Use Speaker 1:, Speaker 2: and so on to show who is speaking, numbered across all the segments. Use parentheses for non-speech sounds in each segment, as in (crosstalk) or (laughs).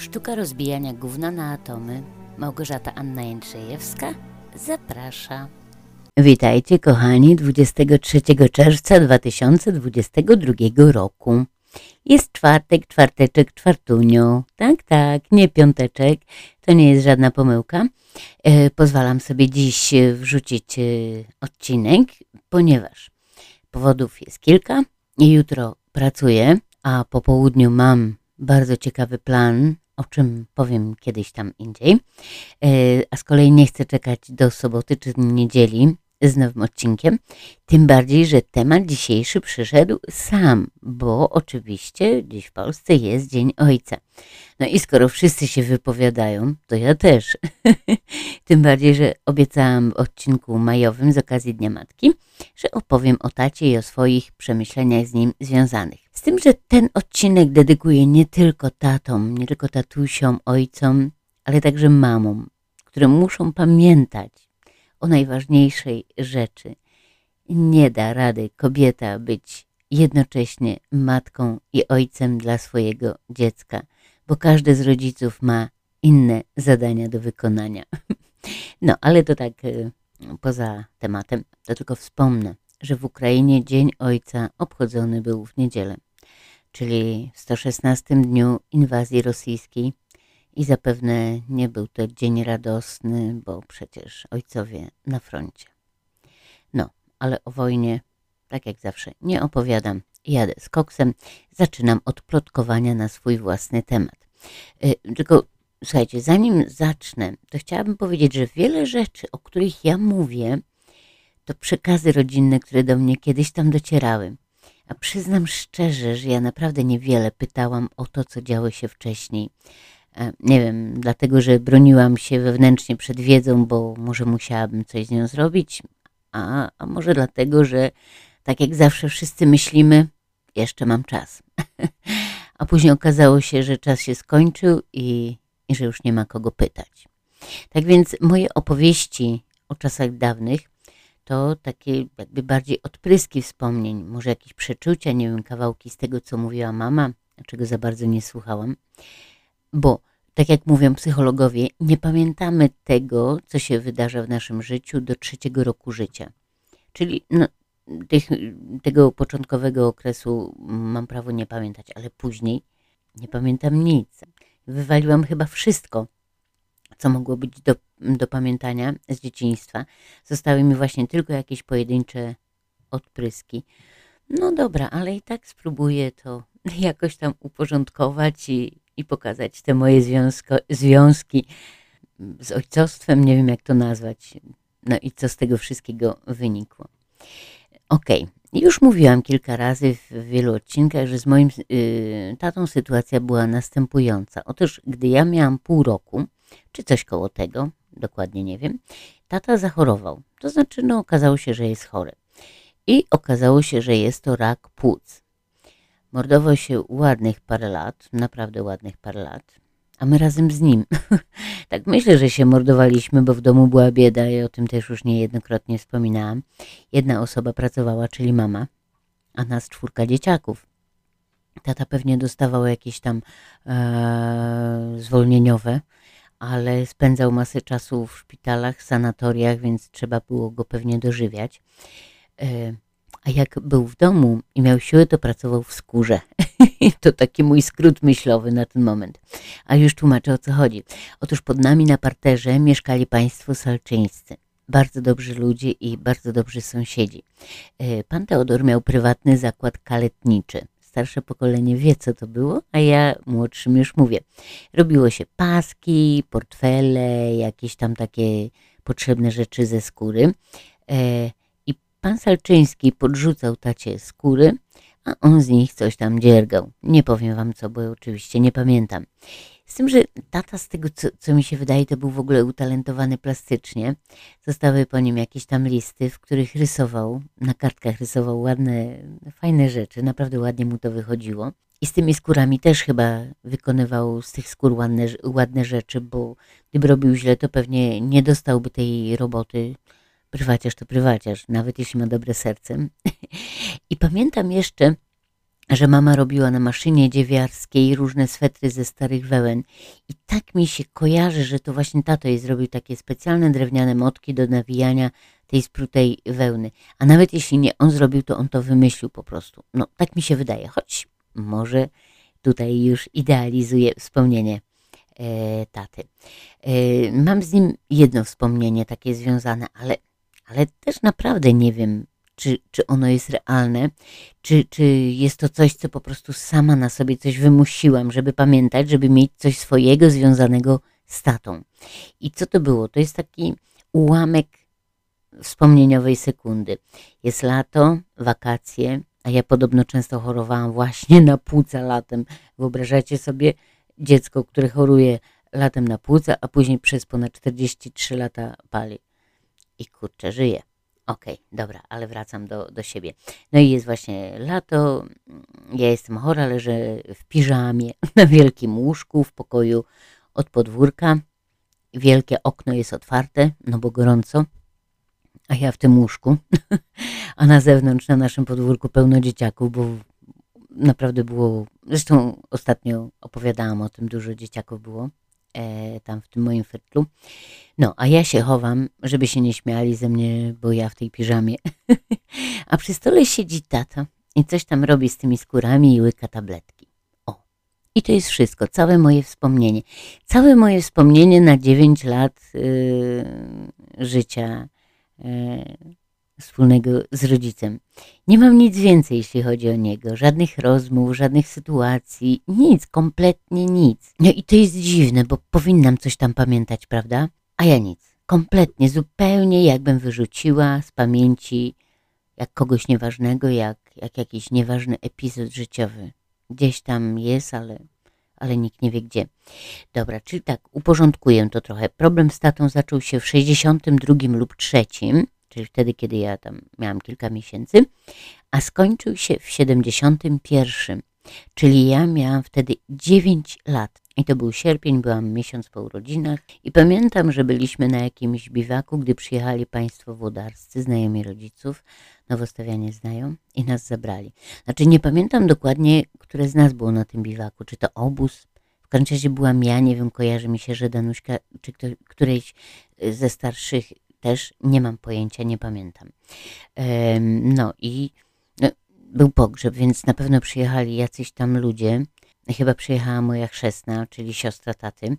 Speaker 1: Sztuka rozbijania gówna na atomy. Małgorzata Anna Jędrzejewska zaprasza. Witajcie kochani 23 czerwca 2022 roku. Jest czwartek, czwarteczek, czwartunio. Tak, tak, nie piąteczek. To nie jest żadna pomyłka. E, pozwalam sobie dziś wrzucić e, odcinek, ponieważ powodów jest kilka. Jutro pracuję, a po południu mam bardzo ciekawy plan, o czym powiem kiedyś tam indziej. E, a z kolei nie chcę czekać do soboty czy niedzieli z nowym odcinkiem. Tym bardziej, że temat dzisiejszy przyszedł sam, bo oczywiście dziś w Polsce jest Dzień Ojca. No i skoro wszyscy się wypowiadają, to ja też. (laughs) Tym bardziej, że obiecałam w odcinku majowym z okazji Dnia Matki, że opowiem o tacie i o swoich przemyśleniach z nim związanych. Z tym, że ten odcinek dedykuję nie tylko tatom, nie tylko tatusiom, ojcom, ale także mamom, które muszą pamiętać o najważniejszej rzeczy. Nie da rady kobieta być jednocześnie matką i ojcem dla swojego dziecka, bo każdy z rodziców ma inne zadania do wykonania. (laughs) No, ale to tak y, poza tematem, to tylko wspomnę, że w Ukrainie Dzień Ojca obchodzony był w niedzielę, czyli w 116 dniu inwazji rosyjskiej i zapewne nie był to dzień radosny, bo przecież ojcowie na froncie. No, ale o wojnie, tak jak zawsze, nie opowiadam. Jadę z koksem, zaczynam od plotkowania na swój własny temat. Yy, tylko słuchajcie, zanim zacznę, to chciałabym powiedzieć, że wiele rzeczy, o których ja mówię, to przekazy rodzinne, które do mnie kiedyś tam docierały. A przyznam szczerze, że ja naprawdę niewiele pytałam o to, co działo się wcześniej. E, nie wiem, dlatego, że broniłam się wewnętrznie przed wiedzą, bo może musiałabym coś z nią zrobić, a, a może dlatego, że tak jak zawsze wszyscy myślimy, jeszcze mam czas. (laughs) a później okazało się, że czas się skończył i, i że już nie ma kogo pytać. Tak więc moje opowieści o czasach dawnych to takie jakby bardziej odpryski wspomnień, może jakieś przeczucia, nie wiem, kawałki z tego, co mówiła mama, czego za bardzo nie słuchałam. Bo, tak jak mówią psychologowie, nie pamiętamy tego, co się wydarza w naszym życiu do trzeciego roku życia. Czyli no, tych, tego początkowego okresu mam prawo nie pamiętać, ale później nie pamiętam nic. Wywaliłam chyba wszystko, co mogło być do, do pamiętania z dzieciństwa. Zostały mi właśnie tylko jakieś pojedyncze odpryski. No dobra, ale i tak spróbuję to (laughs) jakoś tam uporządkować i, i pokazać te moje związko, związki z ojcostwem, nie wiem jak to nazwać, no i co z tego wszystkiego wynikło. Okej, okay. już mówiłam kilka razy w wielu odcinkach, że z moim yy, tatą sytuacja była następująca. Otóż, gdy ja miałam pół roku, czy coś koło tego, dokładnie nie wiem, tata zachorował. To znaczy, no, okazało się, że jest chory. I okazało się, że jest to rak płuc. Mordował się ładnych parę lat, naprawdę ładnych parę lat, a my razem z nim. (laughs) tak myślę, że się mordowaliśmy, bo w domu była bieda i o tym też już niejednokrotnie wspominałam. Jedna osoba pracowała, czyli mama, a nas czwórka dzieciaków. Tata pewnie dostawał jakieś tam e, zwolnieniowe, ale spędzał masę czasu w szpitalach, sanatoriach, więc trzeba było go pewnie dożywiać. E, a jak był w domu i miał siłę, to pracował w skórze. (laughs) to taki mój skrót myślowy na ten moment. A już tłumaczę o co chodzi. Otóż pod nami na parterze mieszkali państwo salczyńscy. Bardzo dobrzy ludzie i bardzo dobrzy sąsiedzi. E, pan Teodor miał prywatny zakład kaletniczy. Starsze pokolenie wie, co to było, a ja młodszym już mówię. Robiło się paski, portfele, jakieś tam takie potrzebne rzeczy ze skóry. E, Pan Salczyński podrzucał tacie skóry, a on z nich coś tam dziergał. Nie powiem wam co, bo oczywiście nie pamiętam. Z tym, że tata z tego, co, co, mi się wydaje, to był w ogóle utalentowany plastycznie. Zostały po nim jakieś tam listy, w których rysował, na kartkach rysował ładne, fajne rzeczy. Naprawdę ładnie mu to wychodziło. I z tymi skórami też chyba wykonywał z tych skór ładne, ładne rzeczy, bo gdyby robił źle, to pewnie nie dostałby tej roboty prywaciarz to prywaciarz, nawet jeśli ma dobre serce. (laughs) I pamiętam jeszcze, że mama robiła na maszynie dziewiarskiej różne swetry ze starych wełen. I tak mi się kojarzy, że to właśnie tato jej zrobił takie specjalne drewniane motki do nawijania tej sprutej wełny. A nawet jeśli nie on zrobił, to on to wymyślił po prostu. No, tak mi się wydaje, choć może tutaj już idealizuję wspomnienie e, taty. E, mam z nim jedno wspomnienie takie związane, ale, ale też naprawdę nie wiem, czy, czy ono jest realne, czy, czy jest to coś, co po prostu sama na sobie coś wymusiłam, żeby pamiętać, żeby mieć coś swojego związanego z tatą. I co to było? To jest taki ułamek wspomnieniowej sekundy. Jest lato, wakacje, a ja podobno często chorowałam właśnie na płuca latem. Wyobrażacie sobie dziecko, które choruje latem na płuca, a później przez ponad 43 lata pali. I kurczę, żyje. Okej, okay, dobra, ale wracam do, do siebie. No i jest właśnie lato, ja jestem chora, leżę w piżamie (laughs) na wielkim łóżku w pokoju od podwórka. Wielkie okno jest otwarte, no bo gorąco, a ja w tym łóżku, (laughs) a na zewnątrz na naszym podwórku pełno dzieciaków, bo naprawdę było, zresztą ostatnio opowiadałam o tym, dużo dzieciaków było e, tam w tym moim fertlu. No, a ja się chowam, żeby się nie śmiali ze mnie, bo ja w tej piżamie. (laughs) a przy stole siedzi tata i coś tam robi z tymi skórami i łyka tabletki. O, i to jest wszystko, całe moje wspomnienie. Całe moje wspomnienie na 9 lat yy, życia yy, wspólnego z rodzicem. Nie mam nic więcej, jeśli chodzi o niego. Żadnych rozmów, żadnych sytuacji, nic, kompletnie nic. No i to jest dziwne, bo powinnam coś tam pamiętać, prawda? A ja nic. Kompletnie, zupełnie jakbym wyrzuciła z pamięci jak kogoś nieważnego, jak, jak jakiś nieważny epizod życiowy. Gdzieś tam jest, ale, ale nikt nie wie gdzie. Dobra, czyli tak, uporządkuję to trochę. Problem z tatą zaczął się w 62 lub 3 czyli wtedy, kiedy ja tam miałam kilka miesięcy, a skończył się w 71, czyli ja miałam wtedy 9 lat. I to był sierpień, byłam miesiąc po urodzinach i pamiętam, że byliśmy na jakimś biwaku, gdy przyjechali państwo włodarscy, znajomi rodziców, nowostawianie znają i nas zabrali. Znaczy nie pamiętam dokładnie, które z nas było na tym biwaku, czy to obóz, w razie byłam ja, nie wiem, kojarzy mi się, że Danuśka, czy kto, którejś ze starszych też nie mam pojęcia, nie pamiętam. No i no, był pogrzeb, więc na pewno przyjechali jacyś tam ludzie. Chyba przyjechała moja chrzestna, czyli siostra taty.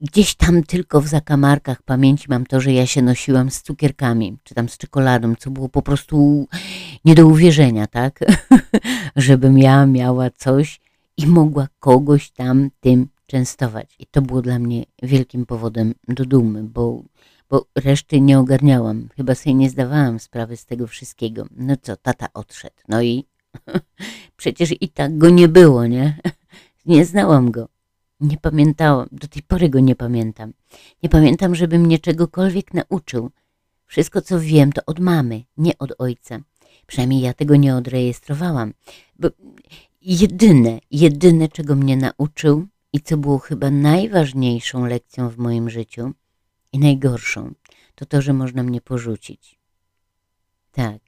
Speaker 1: Gdzieś tam tylko w zakamarkach pamięci mam to, że ja się nosiłam z cukierkami, czy tam z czekoladą, co było po prostu nie do uwierzenia, tak? (laughs) Żebym ja miała coś i mogła kogoś tam tym częstować. I to było dla mnie wielkim powodem do dumy, bo bo reszty nie ogarniałam. Chyba sobie nie zdawałam sprawy z tego wszystkiego. No co, tata odszedł. No i (laughs) przecież i tak go nie było, nie? (laughs) Nie znałam go. Nie pamiętałam, do tej pory go nie pamiętam. Nie pamiętam, żeby mnie czegokolwiek nauczył. Wszystko, co wiem, to od mamy, nie od ojca. Przynajmniej ja tego nie odrejestrowałam. Bo jedyne, jedyne, czego mnie nauczył i co było chyba najważniejszą lekcją w moim życiu, i najgorszą to to, że można mnie porzucić. Tak,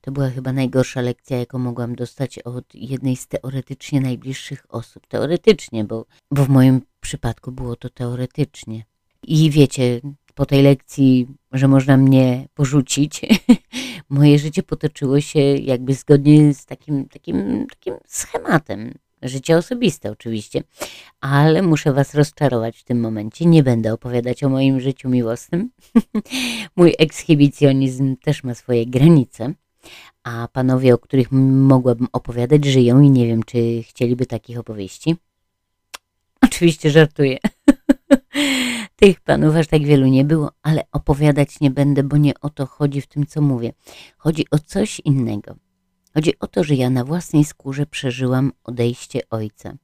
Speaker 1: to była chyba najgorsza lekcja, jaką mogłam dostać od jednej z teoretycznie najbliższych osób. Teoretycznie, bo, bo w moim przypadku było to teoretycznie. I wiecie, po tej lekcji, że można mnie porzucić, (laughs) moje życie potoczyło się jakby zgodnie z takim, takim, takim schematem. Życie osobiste oczywiście, ale muszę Was rozczarować w tym momencie. Nie będę opowiadać o moim życiu miłosnym. (laughs) Mój ekshibicjonizm też ma swoje granice, a panowie, o których mogłabym opowiadać, żyją i nie wiem, czy chcieliby takich opowieści. (laughs) Oczywiście żartuję. (laughs) Tych panów aż tak wielu nie było, ale opowiadać nie będę, bo nie o to chodzi w tym, co mówię. Chodzi o coś innego. Chodzi o to, że ja na własnej skórze przeżyłam odejście ojca,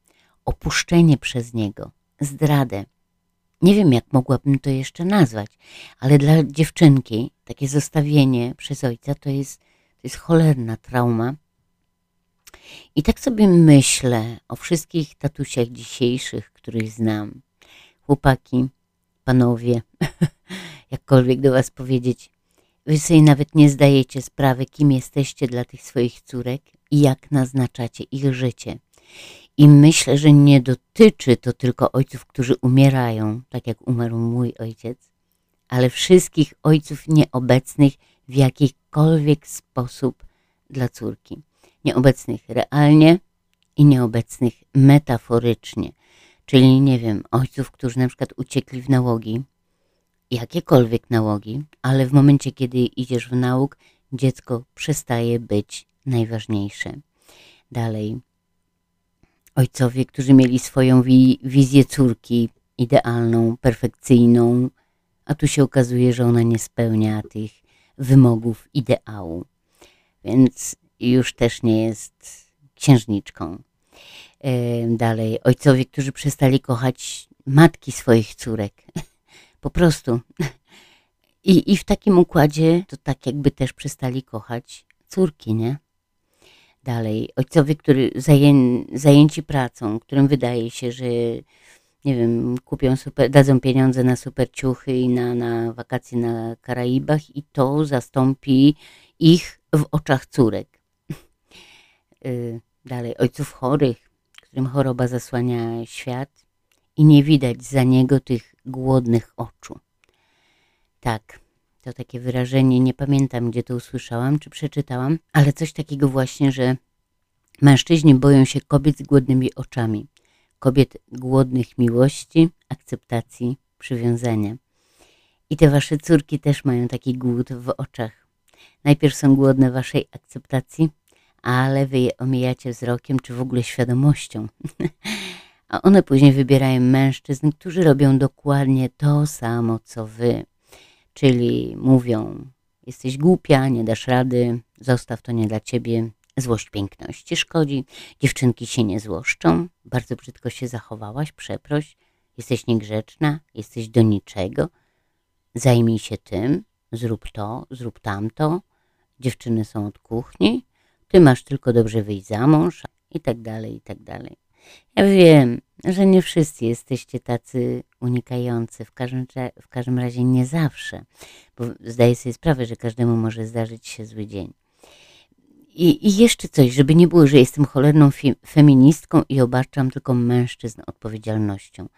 Speaker 1: opuszczenie przez niego, zdradę. Nie wiem, jak mogłabym to jeszcze nazwać, ale dla dziewczynki takie zostawienie przez ojca to jest, to jest cholerna trauma. I tak sobie myślę o wszystkich tatusiach dzisiejszych, których znam. Chłopaki, panowie, (laughs) jakkolwiek do was powiedzieć, Wy sobie nawet nie zdajecie sprawy, kim jesteście dla tych swoich córek, i jak naznaczacie ich życie. I myślę, że nie dotyczy to tylko ojców, którzy umierają, tak jak umarł mój ojciec, ale wszystkich ojców nieobecnych w jakikolwiek sposób dla córki. Nieobecnych realnie i nieobecnych metaforycznie. Czyli, nie wiem, ojców, którzy na przykład uciekli w nałogi, jakiekolwiek nałogi, ale w momencie, kiedy idziesz w nauk, dziecko przestaje być najważniejsze. Dalej, ojcowie, którzy mieli swoją wi wizję córki idealną, perfekcyjną, a tu się okazuje, że ona nie spełnia tych wymogów ideału, więc już też nie jest księżniczką. Dalej, ojcowie, którzy przestali kochać matki swoich córek. (laughs) Po prostu. I, I w takim układzie to tak jakby też przestali kochać córki, nie? Dalej, ojcowie, którzy zaję, zajęci pracą, którym wydaje się, że nie wiem, kupią super, dadzą pieniądze na super ciuchy i na, na wakacje na Karaibach i to zastąpi ich w oczach córek. Y, dalej, ojców chorych, którym choroba zasłania świat i nie widać za niego tych głodnych oczu. Tak, to takie wyrażenie, nie pamiętam gdzie to usłyszałam czy przeczytałam, ale coś takiego właśnie, że mężczyźni boją się kobiet z głodnymi oczami, kobiet głodnych miłości, akceptacji, przywiązania. I te wasze córki też mają taki głód w oczach. Najpierw są głodne waszej akceptacji, ale wy je omijacie wzrokiem czy w ogóle świadomością. (laughs) A one później wybierają mężczyzn, którzy robią dokładnie to samo co wy. Czyli mówią, jesteś głupia, nie dasz rady, zostaw to nie dla ciebie, złość piękności szkodzi, dziewczynki się nie złoszczą, bardzo brzydko się zachowałaś, przeproś, jesteś niegrzeczna, jesteś do niczego, zajmij się tym, zrób to, zrób tamto, dziewczyny są od kuchni, ty masz tylko dobrze wyjść za mąż i tak dalej, i tak dalej. Ja wiem, że nie wszyscy jesteście tacy unikający, w każdym, w każdym razie nie zawsze, bo zdaję sobie sprawę, że każdemu może zdarzyć się zły dzień. I, I, jeszcze coś, żeby nie było, że jestem cholerną feministką i obarczam tylko mężczyzn odpowiedzialnością.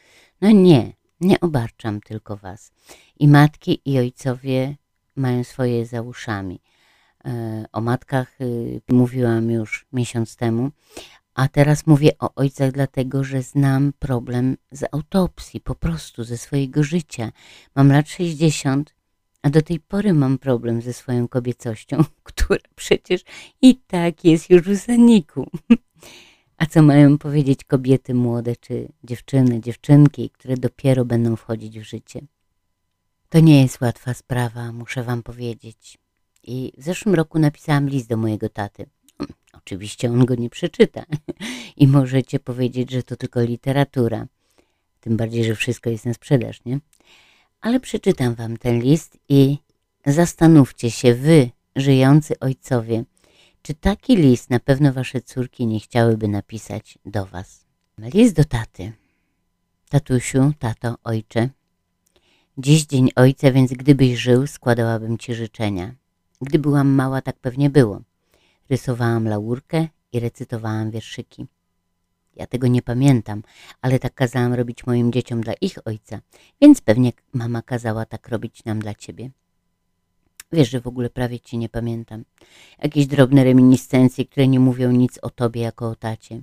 Speaker 1: No nie, nie obarczam tylko was. I matki, i ojcowie mają swoje za uszami. E, o matkach y, mówiłam już miesiąc temu, a teraz mówię o ojcach dlatego, że znam problem z autopsji, po prostu ze swojego życia. Mam lat 60, a do tej pory mam problem ze swoją kobiecością, (laughs) która przecież i tak jest już w zaniku. (laughs) A co mają powiedzieć kobiety młode, czy dziewczyny, dziewczynki, które dopiero będą wchodzić w życie? To nie jest łatwa sprawa, muszę wam powiedzieć. I w zeszłym roku napisałam list do mojego taty. Oczywiście on go nie przeczyta (laughs) i możecie powiedzieć, że to tylko literatura. Tym bardziej, że wszystko jest na sprzedaż, nie? Ale przeczytam wam ten list i zastanówcie się wy, żyjący ojcowie, czy taki list na pewno wasze córki nie chciałyby napisać do was. List do taty. Tatusiu, tato, ojcze. Dziś dzień ojca, więc gdybyś żył, składałabym ci życzenia. Gdy byłam mała, tak pewnie było. Rysowałam laurkę i recytowałam wierszyki. Ja tego nie pamiętam, ale tak kazałam robić moim dzieciom dla ich ojca, więc pewnie mama kazała tak robić nam dla ciebie. Wiesz, że w ogóle prawie cię nie pamiętam. Jakieś drobne reminiscencje, które nie mówią nic o tobie jako o tacie.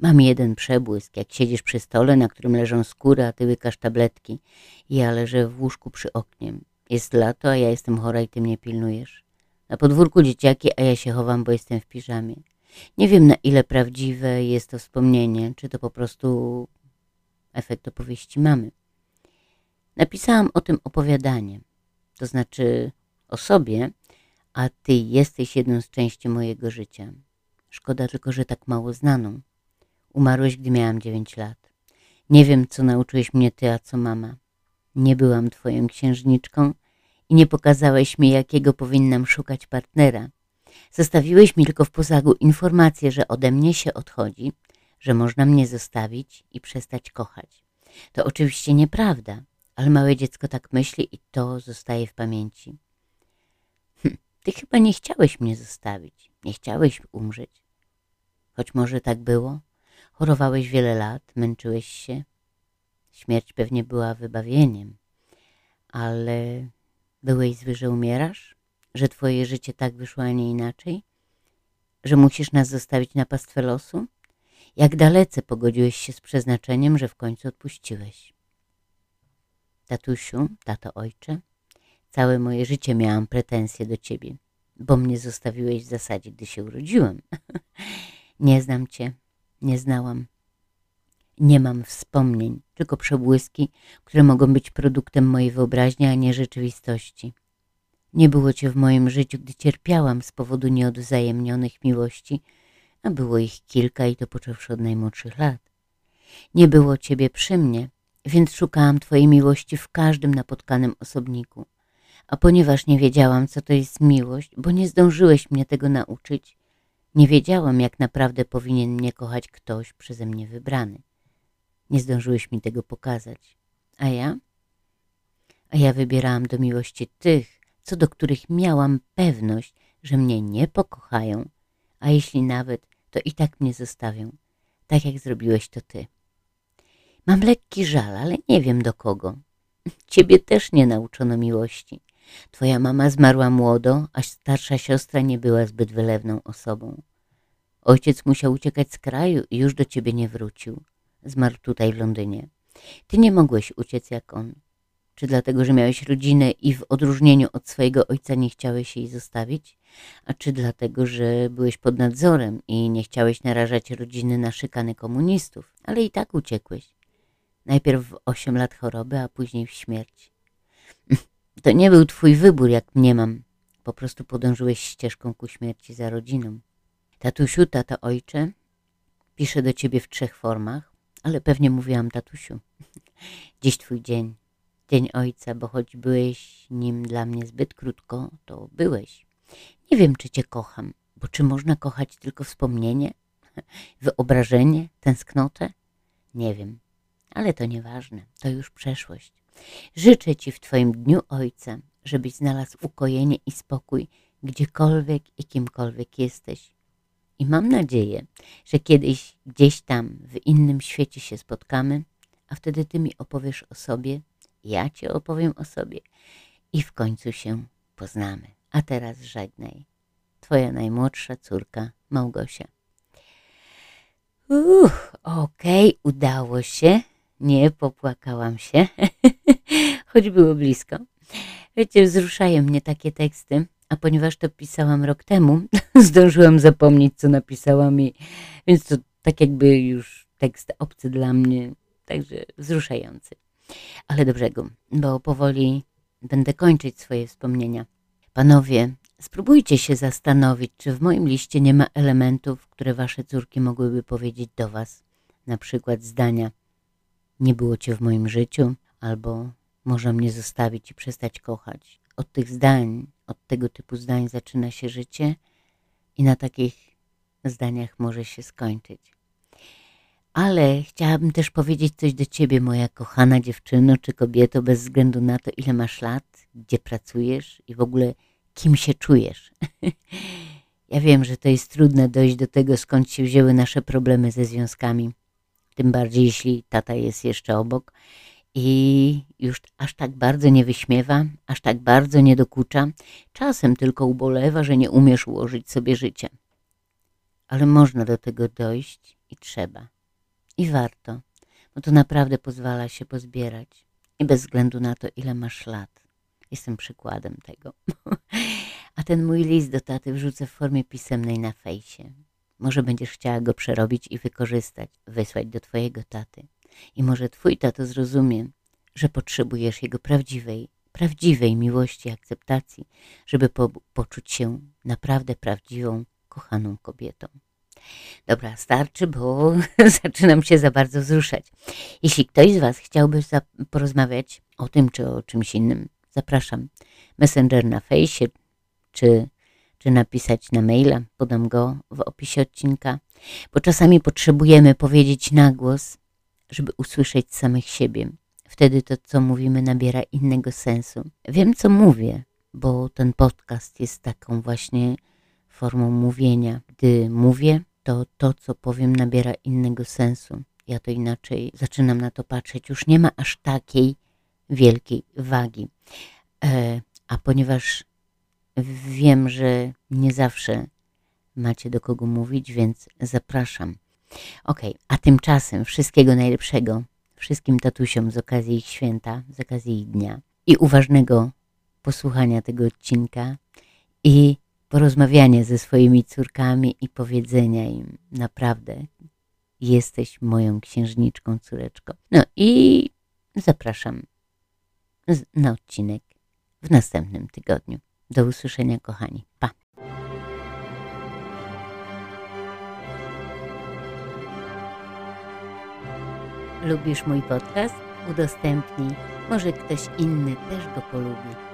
Speaker 1: Mam jeden przebłysk, jak siedzisz przy stole, na którym leżą skóry, a ty łykasz tabletki. Ja leżę w łóżku przy oknie. Jest lato, a ja jestem chora i ty mnie pilnujesz. Na podwórku dzieciaki, a ja się chowam, bo jestem w piżamie. Nie wiem, na ile prawdziwe jest to wspomnienie, czy to po prostu efekt opowieści mamy. Napisałam o tym opowiadanie, to znaczy o sobie, a ty jesteś jedną z części mojego życia. Szkoda tylko, że tak mało znaną. Umarłeś, gdy miałam dziewięć lat. Nie wiem, co nauczyłeś mnie ty, a co mama. Nie byłam twoją księżniczką nie pokazałeś mi, jakiego powinnam szukać partnera. Zostawiłeś mi tylko w pozagu informację, że ode mnie się odchodzi, że można mnie zostawić i przestać kochać. To oczywiście nieprawda, ale małe dziecko tak myśli i to zostaje w pamięci. Hm, ty chyba nie chciałeś mnie zostawić, nie chciałeś umrzeć. Choć może tak było. Chorowałeś wiele lat, męczyłeś się. Śmierć pewnie była wybawieniem. Ale byłeś zły, że umierasz? Że twoje życie tak wyszło, a nie inaczej? Że musisz nas zostawić na pastwę losu? Jak dalece pogodziłeś się z przeznaczeniem, że w końcu odpuściłeś? Tatusiu, tato ojcze, całe moje życie miałam pretensje do ciebie, bo mnie zostawiłeś w zasadzie, gdy się urodziłem. (laughs) nie znam cię, nie znałam. Nie mam wspomnień, tylko przebłyski, które mogą być produktem mojej wyobraźni, a nie rzeczywistości. Nie było cię w moim życiu, gdy cierpiałam z powodu nieodwzajemnionych miłości, a było ich kilka i to począwszy od najmłodszych lat. Nie było ciebie przy mnie, więc szukałam twojej miłości w każdym napotkanym osobniku. A ponieważ nie wiedziałam, co to jest miłość, bo nie zdążyłeś mnie tego nauczyć, nie wiedziałam, jak naprawdę powinien mnie kochać ktoś przeze mnie wybrany. Nie zdążyłeś mi tego pokazać. A ja? A ja wybierałam do miłości tych, co do których miałam pewność, że mnie nie pokochają, a jeśli nawet, to i tak mnie zostawią, tak jak zrobiłeś to ty. Mam lekki żal, ale nie wiem do kogo. Ciebie też nie nauczono miłości. Twoja mama zmarła młodo, a starsza siostra nie była zbyt wylewną osobą. Ojciec musiał uciekać z kraju i już do ciebie nie wrócił. Zmarł tutaj w Londynie. Ty nie mogłeś uciec jak on. Czy dlatego, że miałeś rodzinę i w odróżnieniu od swojego ojca nie chciałeś jej zostawić? A czy dlatego, że byłeś pod nadzorem i nie chciałeś narażać rodziny na szykany komunistów? Ale i tak uciekłeś. Najpierw w osiem lat choroby, a później w śmierć. (laughs) To nie był twój wybór, jak mniemam. Po prostu podążyłeś ścieżką ku śmierci za rodziną. Tatusiu, tata ojcze, piszę do ciebie w trzech formach, ale pewnie mówiłam tatusiu. (laughs) Dziś twój dzień. Dzień ojca, bo choć byłeś nim dla mnie zbyt krótko, to byłeś. Nie wiem, czy cię kocham, bo czy można kochać tylko wspomnienie, (laughs) wyobrażenie, tęsknotę? Nie wiem, ale to nieważne, to już przeszłość. Życzę ci w twoim dniu ojca, żebyś znalazł ukojenie i spokój gdziekolwiek i kimkolwiek jesteś. I mam nadzieję, że kiedyś gdzieś tam w innym świecie się spotkamy, a wtedy ty mi opowiesz o sobie, ja ci opowiem o sobie i w końcu się poznamy. A teraz żegnaj. Twoja najmłodsza córka Małgosia. Uch, okej, okay, udało się. Nie popłakałam się, (laughs) choć było blisko. Wiecie, wzruszają mnie takie teksty, a ponieważ to pisałam rok temu, (laughs) zdążyłam zapomnieć, co napisałam, i, więc to tak jakby już tekst obcy dla mnie, także wzruszający. Ale do brzegu, bo powoli będę kończyć swoje wspomnienia. Panowie, spróbujcie się zastanowić, czy w moim liście nie ma elementów, które wasze córki mogłyby powiedzieć do was. Na przykład zdania nie było cię w moim życiu, albo może mnie zostawić i przestać kochać. Od tych zdań, od tego typu zdań zaczyna się życie i na takich zdaniach może się skończyć. Ale chciałabym też powiedzieć coś do ciebie, moja kochana dziewczyno czy kobieto, bez względu na to, ile masz lat, gdzie pracujesz i w ogóle kim się czujesz. (laughs) ja wiem, że to jest trudne dojść do tego, skąd się wzięły nasze problemy ze związkami. Tym bardziej, jeśli tata jest jeszcze obok i już aż tak bardzo nie wyśmiewa, aż tak bardzo nie dokucza. Czasem tylko ubolewa, że nie umiesz ułożyć sobie życia. Ale można do tego dojść i trzeba. I warto, bo to naprawdę pozwala się pozbierać. I bez względu na to, ile masz lat. Jestem przykładem tego. (laughs) A ten mój list do taty wrzucę w formie pisemnej na fejsie. Może będziesz chciała go przerobić i wykorzystać, wysłać do twojego taty. I może twój tato zrozumie, że potrzebujesz jego prawdziwej, prawdziwej miłości i akceptacji, żeby po poczuć się naprawdę prawdziwą, kochaną kobietą. Dobra, starczy, bo (laughs) zaczynam się za bardzo wzruszać. Jeśli ktoś z Was chciałby porozmawiać o tym czy o czymś innym, zapraszam. Messenger na fejsie czy, czy napisać na maila, podam go w opisie odcinka, bo czasami potrzebujemy powiedzieć na głos, żeby usłyszeć samych siebie. Wtedy to, co mówimy, nabiera innego sensu. Wiem, co mówię, bo ten podcast jest taką właśnie formą mówienia. Gdy mówię, to to, co powiem, nabiera innego sensu. Ja to inaczej zaczynam na to patrzeć. Już nie ma aż takiej wielkiej wagi. E, a ponieważ wiem, że nie zawsze macie do kogo mówić, więc zapraszam. Ok, a tymczasem wszystkiego najlepszego wszystkim tatusiom z okazji ich święta, z okazji ich dnia i uważnego posłuchania tego odcinka i porozmawiania ze swoimi córkami i powiedzenia im naprawdę jesteś moją księżniczką, córeczką. No i zapraszam na odcinek w następnym tygodniu. Do usłyszenia, kochani. Pa! Lubisz mój podcast? Udostępnij. Może ktoś inny też go polubi.